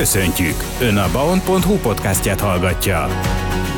Köszöntjük! Ön a baon.hu podcastját hallgatja.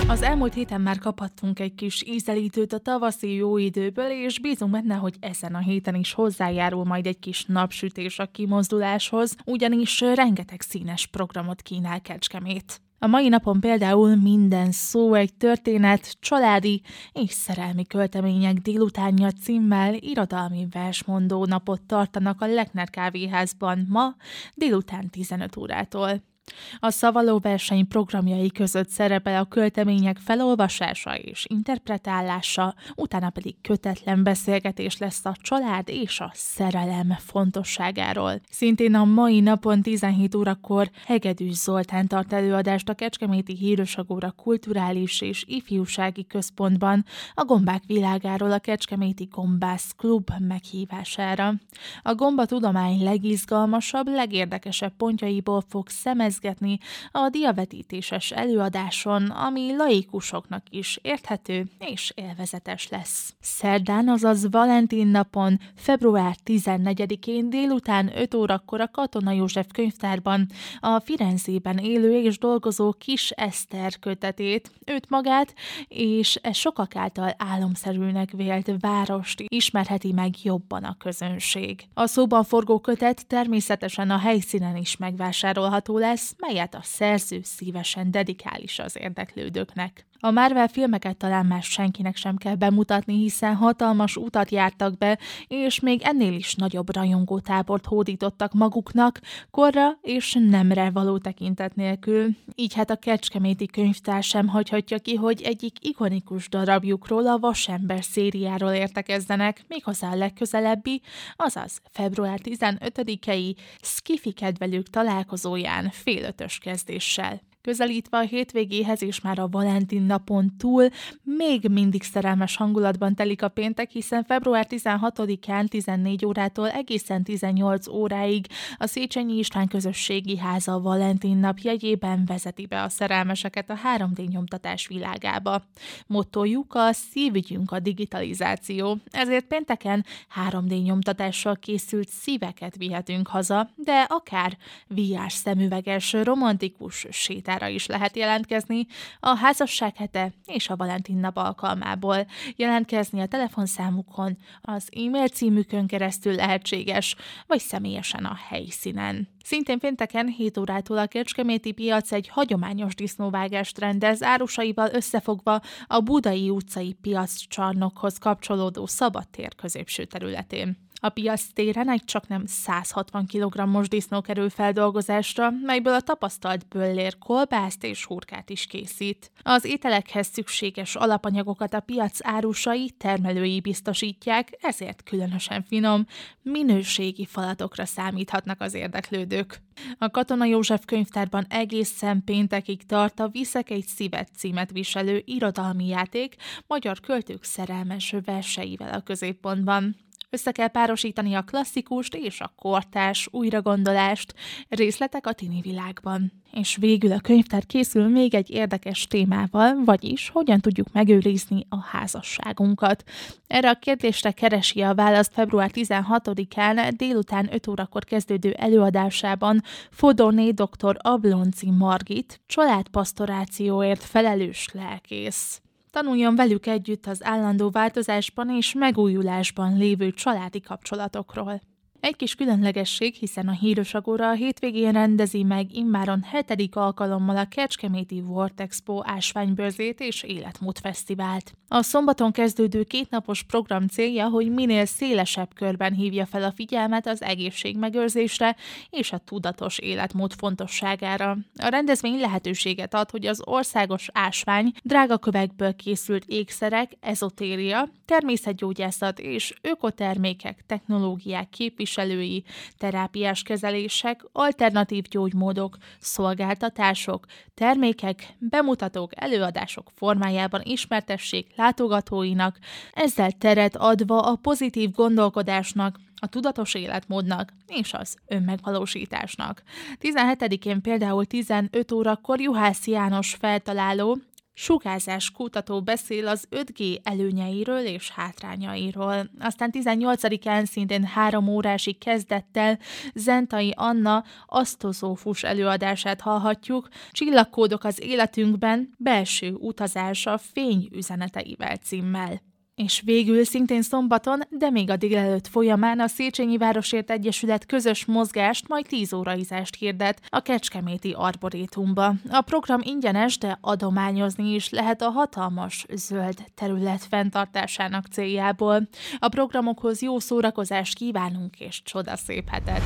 Az elmúlt héten már kaphattunk egy kis ízelítőt a tavaszi jó időből, és bízunk benne, hogy ezen a héten is hozzájárul majd egy kis napsütés a kimozduláshoz, ugyanis rengeteg színes programot kínál Kecskemét. A mai napon például minden szó egy történet, családi és szerelmi költemények délutánja címmel irodalmi versmondó napot tartanak a Lechner kávéházban ma délután 15 órától. A szavaló verseny programjai között szerepel a költemények felolvasása és interpretálása, utána pedig kötetlen beszélgetés lesz a család és a szerelem fontosságáról. Szintén a mai napon 17 órakor Hegedűs Zoltán tart előadást a Kecskeméti Hírosagóra Kulturális és Ifjúsági Központban a gombák világáról a Kecskeméti Gombász Klub meghívására. A gomba tudomány legizgalmasabb, legérdekesebb pontjaiból fog szemezni részletni a diavetítéses előadáson, ami laikusoknak is érthető és élvezetes lesz. Szerdán, azaz Valentin napon, február 14-én délután 5 órakor a Katona József könyvtárban a Firenzében élő és dolgozó kis Eszter kötetét, őt magát és e sokak által álomszerűnek vélt várost ismerheti meg jobban a közönség. A szóban forgó kötet természetesen a helyszínen is megvásárolható lesz, lesz, melyet a szerző szívesen dedikál is az érdeklődőknek. A Marvel filmeket talán már senkinek sem kell bemutatni, hiszen hatalmas utat jártak be, és még ennél is nagyobb rajongótábort hódítottak maguknak, korra és nemre való tekintet nélkül. Így hát a Kecskeméti könyvtár sem hagyhatja ki, hogy egyik ikonikus darabjukról a Vasember szériáról értekezzenek, méghozzá a legközelebbi, azaz február 15-i Skifi kedvelők találkozóján fél kezdéssel. Közelítve a hétvégéhez és már a Valentin napon túl még mindig szerelmes hangulatban telik a péntek, hiszen február 16-án 14 órától egészen 18 óráig a Széchenyi István Közösségi Háza Valentin nap jegyében vezeti be a szerelmeseket a 3D nyomtatás világába. Mottojuk a szívügyünk a digitalizáció, ezért pénteken 3D nyomtatással készült szíveket vihetünk haza, de akár VR szemüveges romantikus sétál listára is lehet jelentkezni a házasság hete és a Valentin nap alkalmából. Jelentkezni a telefonszámukon, az e-mail címükön keresztül lehetséges, vagy személyesen a helyszínen. Szintén pénteken 7 órától a Kecskeméti piac egy hagyományos disznóvágást rendez, árusaival összefogva a Budai utcai piac csarnokhoz kapcsolódó szabadtér középső területén. A piac téren egy csak nem 160 kg-os kerül feldolgozásra, melyből a tapasztalt böllér kolbászt és hurkát is készít. Az ételekhez szükséges alapanyagokat a piac árusai, termelői biztosítják, ezért különösen finom, minőségi falatokra számíthatnak az érdeklődők. A Katona József könyvtárban egészen péntekig tart a Viszek egy szívet címet viselő irodalmi játék magyar költők szerelmes verseivel a középpontban. Össze kell párosítani a klasszikust és a kortás újragondolást, részletek a tini világban. És végül a könyvtár készül még egy érdekes témával, vagyis hogyan tudjuk megőrizni a házasságunkat. Erre a kérdésre keresi a választ február 16-án délután 5 órakor kezdődő előadásában Fodorné dr. Ablonci Margit, családpastorációért felelős lelkész. Tanuljon velük együtt az állandó változásban és megújulásban lévő családi kapcsolatokról. Egy kis különlegesség, hiszen a Hírosagóra a hétvégén rendezi meg immáron hetedik alkalommal a Kecskeméti World Expo ásványbőrzét és életmód fesztivált. A szombaton kezdődő kétnapos program célja, hogy minél szélesebb körben hívja fel a figyelmet az egészségmegőrzésre és a tudatos életmód fontosságára. A rendezvény lehetőséget ad, hogy az országos ásvány, drága kövekből készült ékszerek, ezotéria, természetgyógyászat és ökotermékek, technológiák képviselői képviselői, terápiás kezelések, alternatív gyógymódok, szolgáltatások, termékek, bemutatók, előadások formájában ismertessék látogatóinak, ezzel teret adva a pozitív gondolkodásnak, a tudatos életmódnak és az önmegvalósításnak. 17-én például 15 órakor Juhász János feltaláló Sugárzás kutató beszél az 5G előnyeiről és hátrányairól. Aztán 18-án szintén három órásig kezdettel Zentai Anna asztozófus előadását hallhatjuk, Csillagkódok az életünkben, belső utazás a fény üzeneteivel címmel. És végül szintén szombaton, de még a délelőtt folyamán a Széchenyi Városért Egyesület közös mozgást, majd 10 óraizást hirdet a Kecskeméti Arborétumba. A program ingyenes, de adományozni is lehet a hatalmas zöld terület fenntartásának céljából. A programokhoz jó szórakozást kívánunk és csodaszép hetet!